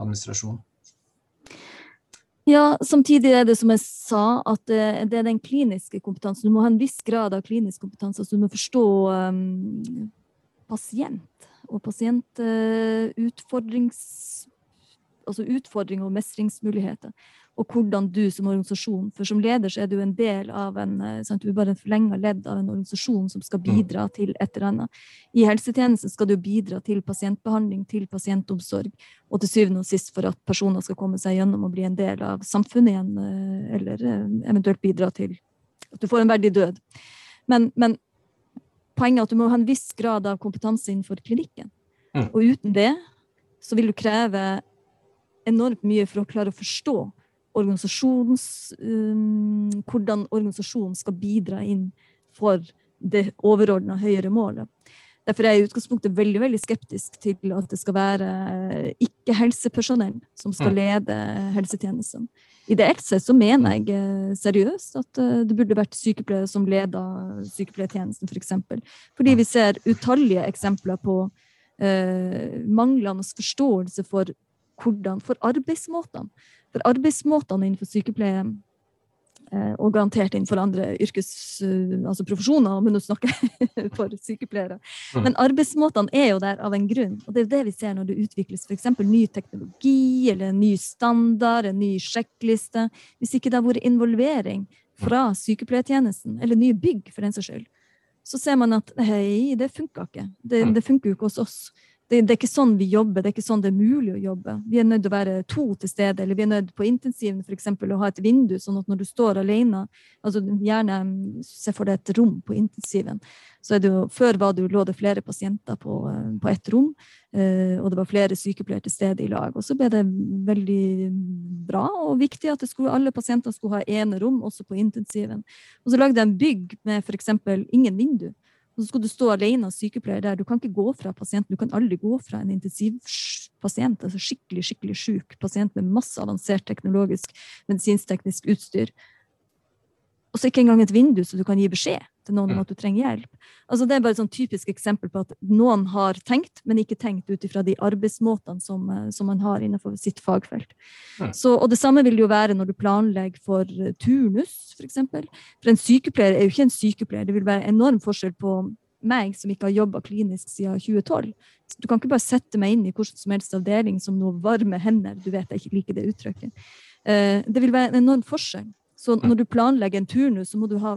administrasjon. Ja, samtidig er det som jeg sa, at det, det er den kliniske kompetansen. Du må ha en viss grad av klinisk kompetanse, altså du må forstå um, pasient. og pasientutfordrings... Altså utfordringer og mestringsmuligheter og hvordan du som organisasjon For som leder så er du en del av en eh, sant, du er bare en forlenga ledd av en organisasjon som skal mm. bidra til et eller annet. I helsetjenesten skal du bidra til pasientbehandling, til pasientomsorg, og til syvende og sist for at personer skal komme seg gjennom og bli en del av samfunnet igjen, eh, eller eh, eventuelt bidra til at du får en verdig død. Men, men poenget er at du må ha en viss grad av kompetanse innenfor klinikken. Mm. Og uten det så vil du kreve enormt mye for å klare å forstå um, hvordan organisasjonen skal bidra inn for det overordna høyere målet. Derfor er jeg i utgangspunktet veldig veldig skeptisk til at det skal være ikke-helsepersonell som skal mm. lede helsetjenesten. Ideelt sett så mener jeg eh, seriøst at eh, det burde vært sykepleiere som leder sykepleiertjenesten, f.eks. For eksempel. Fordi vi ser utallige eksempler på eh, manglende forståelse for, hvordan, for arbeidsmåtene. For arbeidsmåtene innenfor sykepleie eh, og garantert innenfor andre yrkes, eh, altså profesjoner, men nå snakker jeg for sykepleiere. Mm. Men arbeidsmåtene er jo der av en grunn, og det er det vi ser når det utvikles f.eks. ny teknologi eller en ny standard, en ny sjekkliste. Hvis ikke det har vært involvering fra sykepleiertjenesten, eller nye bygg for den saks skyld, så ser man at hei, det funka ikke. Det, mm. det funker jo ikke hos oss. Det, det, er ikke sånn vi jobber, det er ikke sånn det er mulig å jobbe. Vi er nødt til å være to til stede, eller vi er nødt på intensiven eksempel, å ha et vindu, sånn at når du står alene altså Gjerne se for deg et rom på intensiven. så er det jo, Før var det, lå det flere pasienter på, på ett rom, eh, og det var flere sykepleiere til stede i lag. Og så ble det veldig bra og viktig at skulle, alle pasienter skulle ha ene rom, også på intensiven. Og så lagde jeg en bygg med f.eks. ingen vindu. Og så skal du stå alene og sykepleier der. Du kan ikke gå fra pasienten. Du kan aldri gå fra en intensivpasient, altså skikkelig skikkelig sjuk pasient med masse avansert teknologisk medisinsk-teknisk utstyr, og så ikke engang et vindu så du kan gi beskjed til noen om mm. at du trenger hjelp. Altså Det er bare et sånn typisk eksempel på at noen har tenkt, men ikke tenkt ut ifra de arbeidsmåtene som, eh, som, man har innenfor sitt fagfelt. Mm. Så, og Det samme vil det jo være når du planlegger for turnus, f.eks. For, eksempel. for en sykepleier er jo ikke en sykepleier. Det vil være enorm forskjell på meg som ikke har jobba klinisk siden 2012. Du kan ikke bare sette meg inn i hvordan som helst avdeling som noe varme hender. Du vet jeg ikke liker det uttrykket. Eh, det vil være en enorm forskjell. Så når du planlegger en turnus, så må du ha,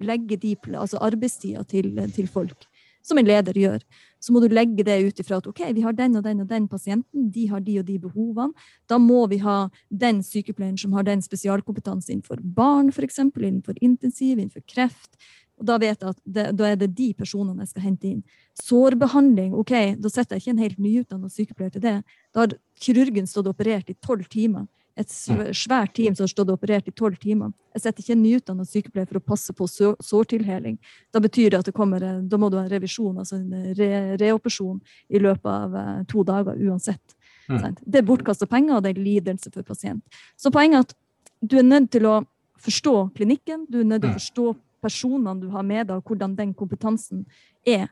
legge de, altså arbeidstida til, til, folk, som en leder gjør. Så må du legge det ut ifra at ok, vi har den og den og den pasienten, de har de og de behovene. Da må vi ha den sykepleieren som har den spesialkompetanse innenfor barn, f.eks., innenfor intensiv, innenfor kreft. Og da vet jeg at det, da er det de personene jeg skal hente inn. Sårbehandling, ok, da setter jeg ikke en helt nyutdannet sykepleier til det. Da har kirurgen stått og operert i tolv timer et svært team som har stått og operert i tolv timer. Jeg setter ikke en nyutdannet sykepleier for å passe på sårtilheling. Da betyr det at det kommer, da må du ha en revisjon, altså en re, reoperasjon, i løpet av uh, to dager uansett. Mm. Det er bortkasta penger, og det er lidelse for pasient. Så poenget er at du er nødt til å forstå klinikken, du er nødt til å mm. forstå personene du har med deg, og hvordan den kompetansen er,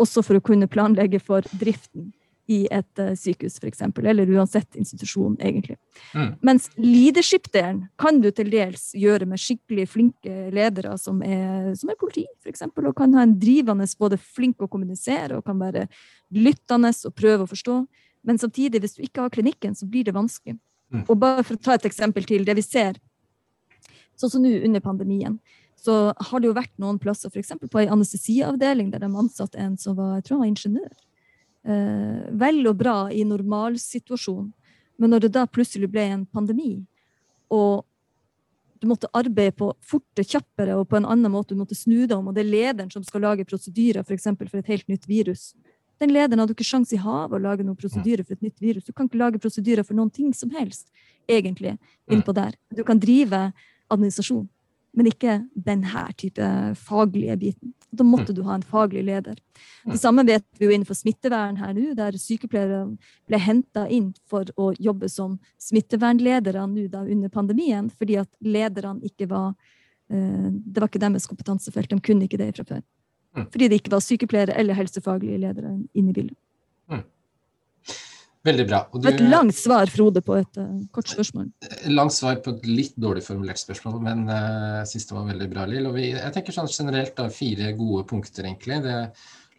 også for å kunne planlegge for driften i et uh, sykehus, f.eks., eller uansett institusjon, egentlig. Mm. Mens leadership-delen kan du til dels gjøre med skikkelig flinke ledere som er, som er politi, f.eks., og kan ha en drivende både flink å kommunisere og kan være lyttende og prøve å forstå. Men samtidig, hvis du ikke har klinikken, så blir det vanskelig. Mm. Og bare for å ta et eksempel til det vi ser, sånn som nå under pandemien så har det jo vært noen plasser, f.eks. på en anestesiavdeling, der de ansatte en som var, jeg tror han var ingeniør eh, vel og bra i normalsituasjon, men når det da plutselig ble en pandemi, og du måtte arbeide på forte, kjappere og på en annen måte, du måtte snu deg om, og det er lederen som skal lage prosedyrer for, for et helt nytt virus. Den lederen hadde ikke sjanse i havet å lage noen prosedyrer for et nytt virus. Du kan ikke lage prosedyrer for noen ting som helst, egentlig, innpå der. Du kan drive administrasjon men ikke denne type faglige biten. Da måtte mm. du ha en faglig leder. Det samme vet vi jo innenfor smittevern her nå, der sykepleiere ble henta inn for å jobbe som smittevernledere nå da under pandemien, fordi at lederne ikke var eh, Det var ikke deres kompetansefelt, de kunne ikke det fra før. Mm. Fordi det ikke var sykepleiere eller helsefaglige ledere inne i bildet. Veldig bra. Du, et langt svar, Frode, på et uh, kort spørsmål. Langt svar på et litt dårlig formulert spørsmål, men uh, siste var veldig bra, Lill. Og vi, jeg tenker sånn generelt da, fire gode punkter, egentlig. Det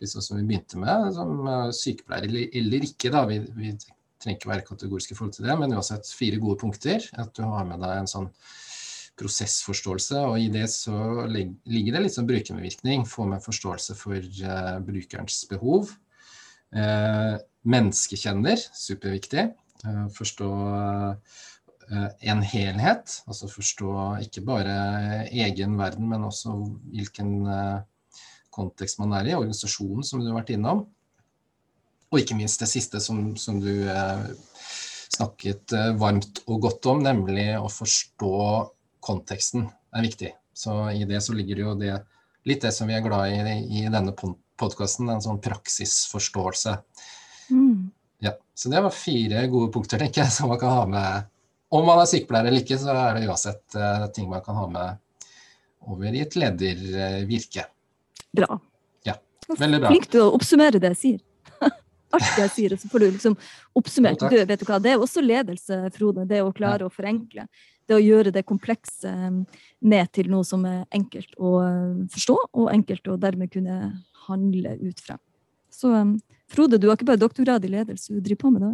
sånn som vi begynte med, som uh, sykepleier eller, eller, ikke. da, vi, vi, trenger ikke være kategoriske i forhold til det, men uansett fire gode punkter. At du har med deg en sånn prosessforståelse, og i det så ligger det litt sånn brukermedvirkning. Få med forståelse for uh, brukerens behov. Uh, menneskekjenner, superviktig. Uh, forstå en helhet, altså forstå ikke bare egen verden, men også hvilken kontekst man er i, organisasjonen som du har vært innom. Og ikke minst det siste som, som du eh, snakket eh, varmt og godt om, nemlig å forstå konteksten er viktig. Så i det så ligger det jo det, litt det som vi er glad i i denne podkasten, en sånn praksisforståelse. Ja, så det var fire gode punkter, tenker jeg, som man kan ha med. Om man er sykepleier eller ikke, så er det uansett uh, ting man kan ha med over i et ledervirke. Bra. Ja, veldig bra. Flink til å oppsummere det jeg sier. Alt jeg sier, så får du liksom oppsummert. Du, vet du hva? Det er også ledelse, Frode. Det å klare ja. å forenkle. Det å gjøre det komplekse um, ned til noe som er enkelt å uh, forstå, og enkelt å dermed kunne handle ut fra. Så um, Frode, du har ikke bare doktorgrad i ledelse, du driver på med det?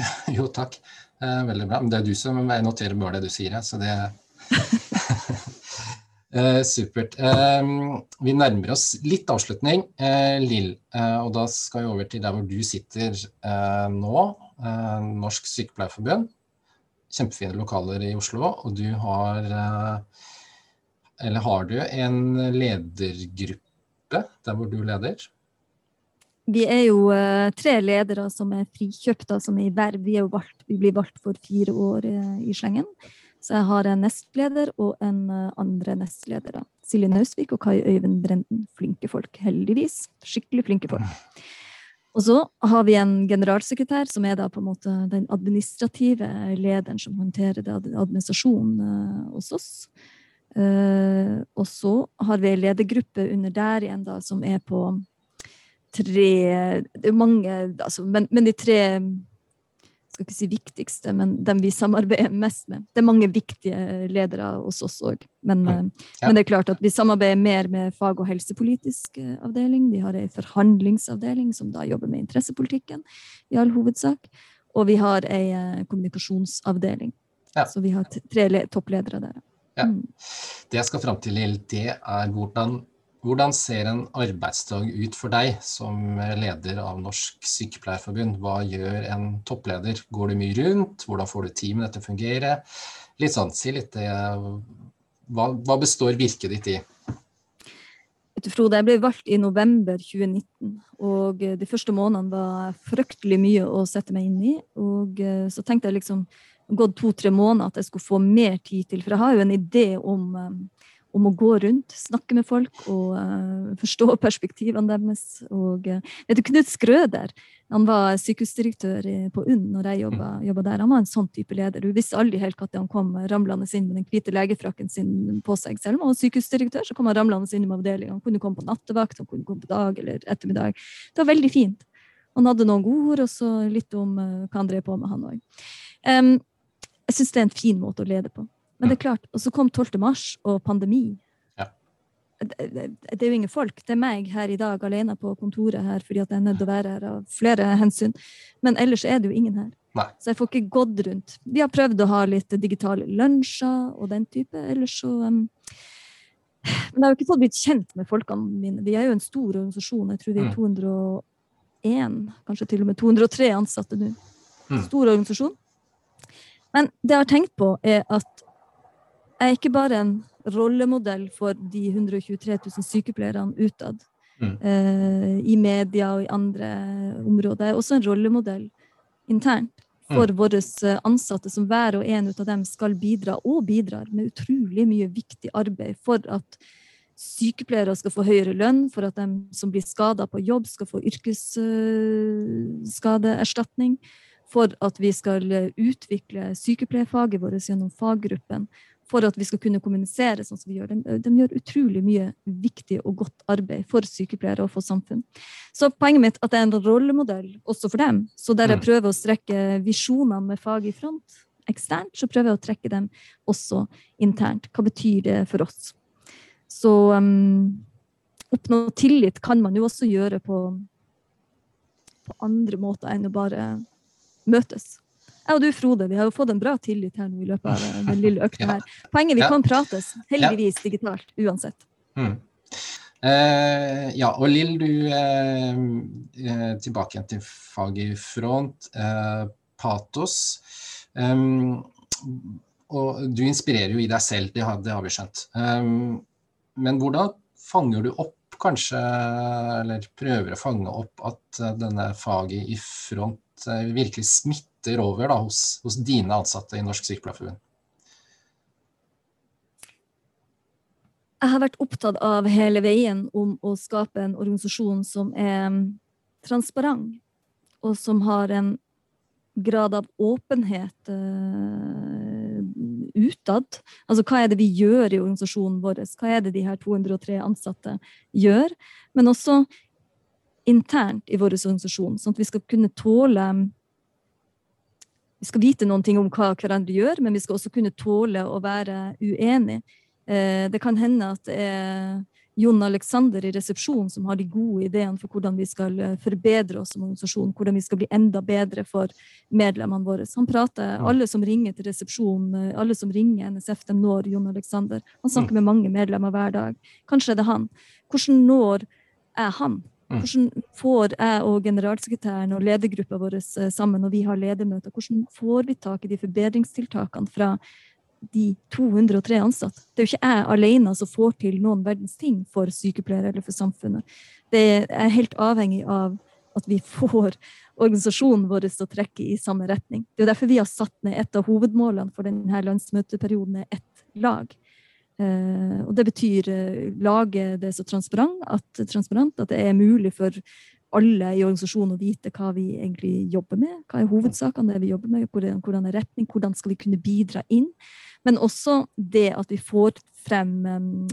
Ja, jo, takk. Eh, veldig bra. Men det er du som noterer bare det du sier, så det Eh, supert. Eh, vi nærmer oss litt avslutning, eh, Lill. Eh, og da skal vi over til der hvor du sitter eh, nå. Eh, Norsk Sykepleierforbund. Kjempefine lokaler i Oslo. Og du har Eller har du en ledergruppe der hvor du leder? Vi er jo tre ledere som er frikjøpt, som er i verv. Vi, vi blir valgt for fire år i slengen. Så jeg har en nestleder og en eh, andre nestleder. Silje Nausvik og Kai Øyvind Brenden. Flinke folk, heldigvis. Skikkelig flinke folk. Og så har vi en generalsekretær, som er da på en måte den administrative lederen som håndterer administrasjonen hos oss. Og så har vi en ledergruppe under der igjen, da, som er på tre Det er mange, altså, men, men de tre skal ikke si viktigste, men dem vi samarbeider mest med. Det er mange viktige ledere hos oss òg. Men, mm. Eh, ja. men, det er klart at vi samarbeider mer med fag- og helsepolitisk eh, avdeling. Vi har ei forhandlingsavdeling som da jobber med interessepolitikken i all hovedsak. Og vi har ei eh, kommunikasjonsavdeling. Ja. Så vi har tre toppledere der. Ja. Mm. Det jeg skal fram til, det er hvordan hvordan ser en arbeidsdag ut for deg som leder av Norsk Sykepleierforbund? Hva gjør en toppleder? Går du mye rundt? Hvordan får du teamet til å fungere? Litt sånn, si litt det. hva, hva består virket ditt i? Frode, jeg ble valgt i november 2019, og de første månedene var fryktelig mye å sette meg inn i. Og eh, så tenkte jeg liksom gått to-tre måneder at jeg skulle få mer tid til, for jeg har jo en idé om eh, om å gå rundt, snakke med folk og uh, forstå perspektivene deres. Og, uh, Knut Skrøder han var sykehusdirektør på UNN når jeg jobba, mm. der. Han var en sånn type leder. Du visste aldri helt når han kom ramlende inn med den hvite legefrakken sin på seg. Selv om han var sykehusdirektør, så kom han ramlende inn med avdelinga. Han kunne komme på nattevakt, han kunne komme på dag eller ettermiddag. Det var veldig fint. Han hadde noen gode ord, og så litt om uh, hva han drev på med, han òg. Um, jeg syns det er en fin måte å lede på. Men det er klart, og så kom 12. mars og pandemi. Ja. Det, det, det, er jo ingen folk. Det er meg her i dag alene på kontoret her fordi at jeg er nødt til å være her av flere hensyn. Men ellers er det jo ingen her. Nei. Så jeg får ikke gått rundt. Vi har prøvd å ha litt digitale lunsjer og den type. Ellers så um, Men jeg har jo ikke fått blitt kjent med folkene mine. Vi er jo en stor organisasjon. Jeg tror vi er 201, mm. kanskje til og med 203 ansatte nå. Mm. Stor organisasjon. Men det jeg har tenkt på, er at jeg er ikke bare en rollemodell for de 123 000 sykepleierne utad. Mm. Eh, I media og i andre områder. Jeg er også en rollemodell internt for mm. våre ansatte, som hver og en av dem skal bidra, og bidrar med utrolig mye viktig arbeid for at sykepleiere skal få høyere lønn, for at de som blir skada på jobb, skal få yrkesskadeerstatning, for at vi skal utvikle sykepleierfaget vårt gjennom faggruppen, for at vi skal kunne kommunisere sånn som vi gjør. De, de, gjør utrolig mye viktig og godt arbeid for sykepleiere og for samfunn. Så poenget mitt er at det er en rollemodell også for dem. Så der jeg mm. prøver å strekke visjonene med fag i front eksternt, så prøver jeg å trekke dem også internt. Hva betyr det for oss? Så um, oppnå tillit kan man jo også gjøre på, på andre måter enn å bare møtes. Jeg og du, Frode, vi har jo fått en bra tillit her nå i løpet av eh, den lille økta her. Poenget vi kan prates, heldigvis digitalt, uansett. Mm. Eh, ja, og Lill, du eh, eh tilbake igjen til faget i front. Eh, patos. Um, og du inspirerer jo i deg selv, det har, det har vi skjønt. Um, men hvordan fanger du opp, kanskje, eller prøver å fange opp at denne faget i front virkelig smitter smitter over da, hos, hos, dine ansatte i Norsk Sykepleierforbund? Jeg har vært opptatt av hele veien om å skape en organisasjon som er transparent, og som har en grad av åpenhet uh, utad. Altså hva er det vi gjør i organisasjonen vår? Hva er det de her 203 ansatte gjør? Men også internt i vår organisasjon, sånn at vi skal kunne tåle vi skal vite noen ting om hva hverandre gjør, men vi skal også kunne tåle å være uenige. Eh, det kan hende at det er Jon Alexander i resepsjonen som har de gode ideene for hvordan vi skal eh, forbedre oss som organisasjon, hvordan vi skal bli enda bedre for medlemmene våre. Han prater, Alle som ringer til resepsjonen, eh, alle som ringer NSF, de når Jon Alexander. Han snakker mm. med mange medlemmer hver dag. Kanskje er det han. Hvordan når er han? Mm. Hvordan får jeg og generalsekretæren og ledergruppa vår eh, sammen når vi har ledermøter, hvordan får vi tak i de forbedringstiltakene fra de 203 ansatte? Det er jo ikke jeg alene som får til noen verdens ting for sykepleiere eller for samfunnet. Det er helt avhengig av at vi får organisasjonen vår til å trekke i samme retning. Det er derfor vi har satt ned et av hovedmålene for denne landsmøteperioden er ett lag. Eh, og det betyr eh, lage det så transparent at, transparent at det er mulig for alle i organisasjonen å vite hva vi egentlig jobber med. Hva er hovedsakene det vi jobber med, hvordan, hvordan er retning, hvordan skal vi kunne bidra inn. Men også det at vi får frem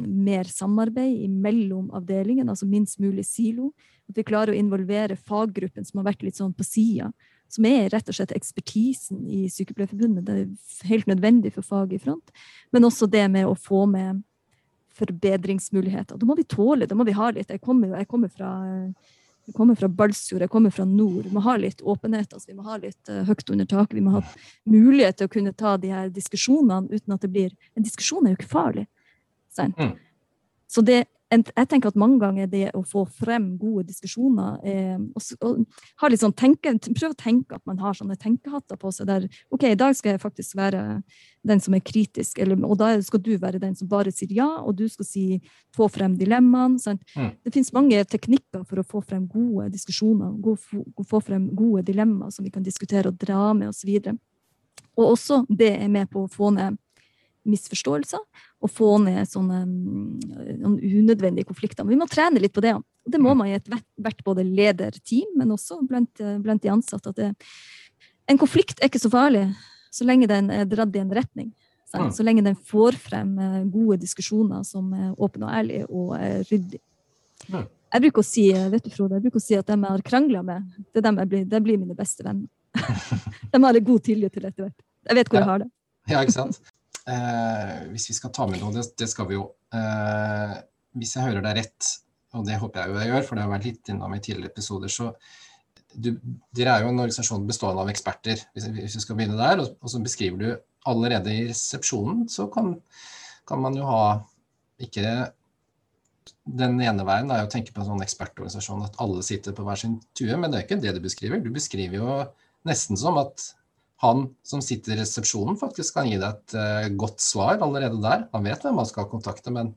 mer samarbeid mellom avdelingene, altså minst mulig silo. At vi klarer å involvere faggruppen som har vært litt sånn på sida som er rett og slett ekspertisen i Sykepleierforbundet. Det er helt nødvendig for faget i front. Men også det med å få med forbedringsmuligheter. Da må vi tåle, da må vi ha litt. Jeg kommer, jeg kommer fra jeg kommer fra Balsfjord, jeg kommer fra nord. Vi må ha litt åpenhet. Altså, vi må ha litt uh, høyt under taket. Vi må ha mulighet til å kunne ta de her diskusjonene uten at det blir En diskusjon er jo ikke farlig. Mm. Så det jeg tenker at mange ganger det å få frem gode diskusjoner eh, og, og sånn tenke, Prøve å tenke at man har sånne tenkehatter på seg der OK, i dag skal jeg faktisk være den som er kritisk, eller, og da skal du være den som bare sier ja, og du skal si, få frem dilemmaene. Mm. Det finnes mange teknikker for å få frem gode diskusjoner, få frem gode dilemmaer som vi kan diskutere og dra med oss videre. og også det er med på å få ned misforståelser og få ned sånne, noen unødvendige konflikter. Men vi må trene litt på det. Det må mm. man i ethvert både lederteam, men også blant, blant de ansatte. at det, En konflikt er ikke så farlig så lenge den er dratt i en retning. Så, så lenge den får frem eh, gode diskusjoner som er åpne og ærlige og ryddige. Jeg bruker å si vet du, Frode, jeg bruker å si at dem jeg har krangla med, det, dem blir, det blir mine beste venner. de har jeg god tillit til etter hvert. Jeg vet hvor jeg har det. Ja, ikke sant? Eh, hvis vi skal ta med noe, det, det skal vi jo. Eh, hvis jeg hører deg rett, og det håper jeg jo jeg gjør, for det har vært litt innom i tidligere episoder, så du, dere er jo en organisasjon bestående av eksperter, hvis, vi skal begynne der. Og, og, så beskriver du allerede i resepsjonen, så kan, kan man jo ha ikke den ene veien er å tenke på en sånn ekspertorganisasjon at alle sitter på hver sin tue, men det er ikke det du beskriver. Du beskriver jo nesten som at han som sitter i resepsjonen, faktisk kan gi deg et uh, godt svar allerede der. Han vet hvem han skal kontakte, men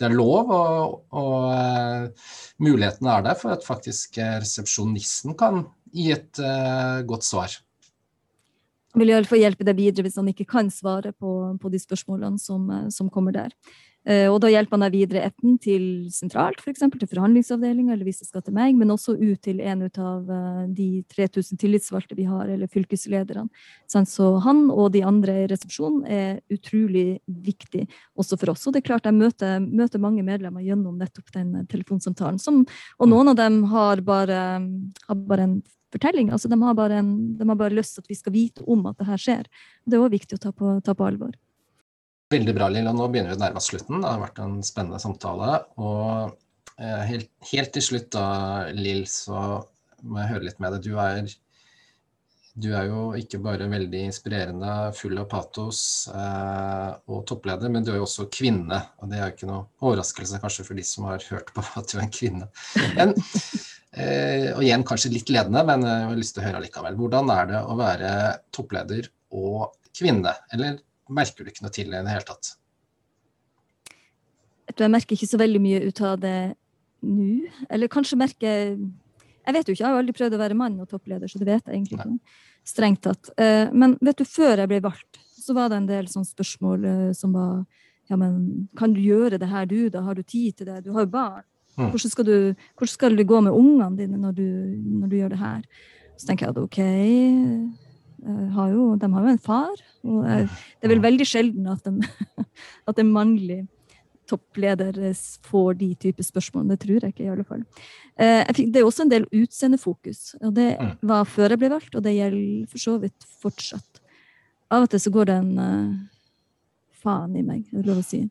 det er lov, og, og uh, mulighetene er der for at faktisk uh, resepsjonisten kan gi et godt svar. Han vil iallfall hjelpe deg videre hvis han ikke kan svare på, på de spørsmålene som, som kommer der. Eh, og da hjelper han deg videre enten til sentralt, f.eks. til forhandlingsavdelinga, eller hvis det skal til meg, men også ut til en av eh, de 3000 tillitsvalgte vi har, eller fylkeslederne. Så han og de andre i resepsjonen er utrolig viktig også for oss. Og det er klart jeg møter, møter mange medlemmer gjennom nettopp den eh, telefonsamtalen. Som, og noen av dem har bare, har bare en fortelling. altså de har, bare en, de har bare lyst til at vi skal vite om at det her skjer. Det er òg viktig å ta på, ta på alvor. Veldig bra, Lilla. Nå begynner vi å nærme oss slutten. Det har vært en spennende samtale. Og helt, helt, til slutt da, Lill, så må jeg høre litt med deg. Du er, du er jo ikke bare veldig inspirerende, full av patos eh, og toppleder, men du er jo også kvinne. Og det er jo ikke noe overraskelse kanskje for de som har hørt på at du er en kvinne. Men, eh, og igjen kanskje litt ledende, men jeg har lyst til å høre likevel. Hvordan er det å være toppleder og kvinne, eller merker du ikke noe til det i det hele tatt? Jeg merker ikke så veldig mye ut av det nå. Eller kanskje merker Jeg vet jo ikke, jeg har jo aldri prøvd å være mann og toppleder, så det vet jeg egentlig ikke. Strengt tatt. Eh, men vet du, før jeg ble valgt, så var det en del sånne spørsmål eh, som var Ja, men kan du gjøre det her, du, da? Har du tid til det? Du har jo barn. Mm. Hvordan skal, du, hvordan skal det gå med ungene dine når du, når du gjør det her? Så tenker jeg at OK, har jo, de har jo en far. Og det er vel veldig sjelden at, de, at en mannlig toppleder får de type spørsmål. Det tror jeg ikke, i alle fall. Fikk, det er også en del utseendefokus. og Det mm. var før jeg ble valgt, og det gjelder for så vidt fortsatt. Av og til så går det en uh, faen i meg, det er lov å si.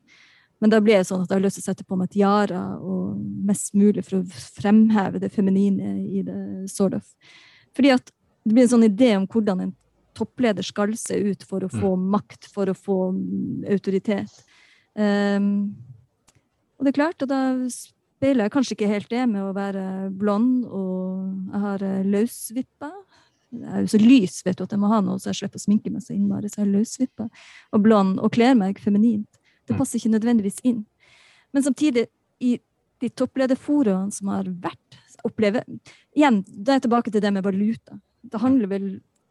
Men da blir det sånn at jeg har lyst til å sette på meg tiara og mest mulig for å fremheve det feminine i det, sort of. Fordi at det blir en sånn idé om hvordan en toppleder skal se ut for å få mm. makt, for å få autoritet. Um, og det er klart, og da speiler jeg kanskje ikke helt det med å være blond og jeg har løsvippa. løsvipper. Jeg er jo så lys vet du, at jeg må ha noe så jeg slipper å sminke meg så innmari. Så jeg har løsvipper og blond og kler meg feminint. Det mm. passer ikke nødvendigvis inn. Men samtidig, i de topplederforaene som har vært, opplever Igjen, da er jeg tilbake til det med valuta. Det handler vel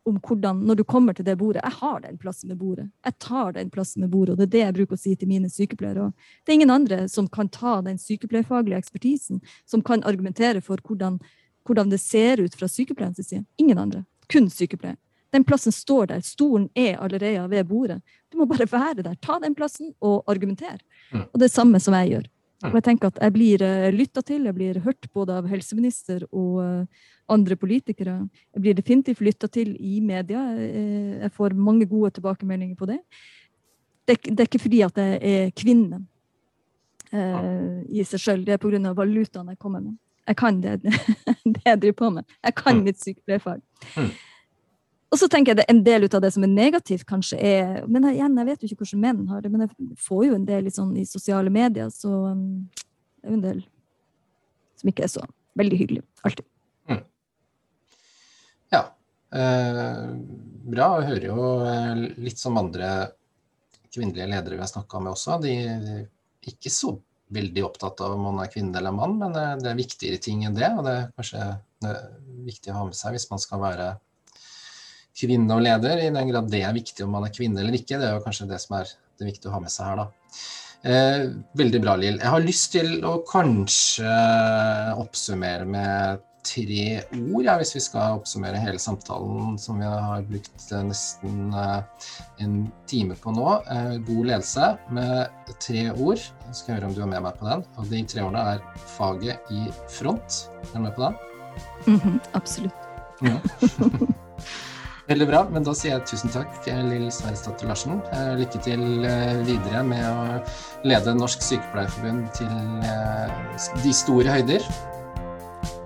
om hvordan, når du kommer til det bordet Jeg har den plassen med bordet. Jeg tar den plassen med bordet, og det er det jeg bruker å si til mine sykepleiere. Og det er ingen andre som kan ta den sykepleierfaglige ekspertisen, som kan argumentere for hvordan, hvordan det ser ut fra sykepleierens side. Ingen andre. Kun sykepleier. Den plassen står der. Stolen er allerede ved bordet. Du må bare være der. Ta den plassen og argumentere. Og det er samme som jeg gjør. Og jeg tenker at jeg blir eh, lytta til, jeg blir hørt både av helseminister og uh, andre politikere. Jeg blir definitivt lytta til i media. Uh, jeg får mange gode tilbakemeldinger på det. Det, det er ikke fordi at jeg er kvinne i seg sjøl, det er pga. valutaen jeg kommer med. Jeg kan det, det jeg driver på med. Jeg kan mm. mitt sykepleierfag. Og så tenker jeg det En del av det som er negativt, kanskje er Men igjen, jeg vet jo ikke hvordan menn har det, men jeg får jo en del sånn, i sosiale medier, så um, det er jo en del som ikke er så veldig hyggelig. Alltid. Mm. Ja. Eh, bra. Jeg hører jo eh, litt som andre kvinnelige ledere vi har snakka med også. De er ikke så veldig opptatt av om man er kvinne eller mann, men det er viktigere ting enn det. Og det er kanskje viktig å ha med seg hvis man skal være kvinne og leder, i den grad det er viktig om man er kvinne eller ikke. Det er jo kanskje det som er det viktige å ha med seg her, da. Eh, veldig bra, Lill. Jeg har lyst til å kanskje oppsummere med tre ord, ja, hvis vi skal oppsummere hele samtalen som vi har brukt eh, nesten eh, en time på nå. Eh, god ledelse med tre ord. Jeg skal høre om du er med meg på den. Og de tre ordene er faget i front. Er du med på den? Mm -hmm, absolutt. Ja. Veldig bra. Men da sier jeg tusen takk, Lill Sverresdatter Larsen. Eh, lykke til eh, videre med å lede Norsk Sykepleierforbund til eh, de store høyder.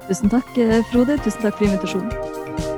Tusen takk, Frode. Tusen takk for invitasjonen.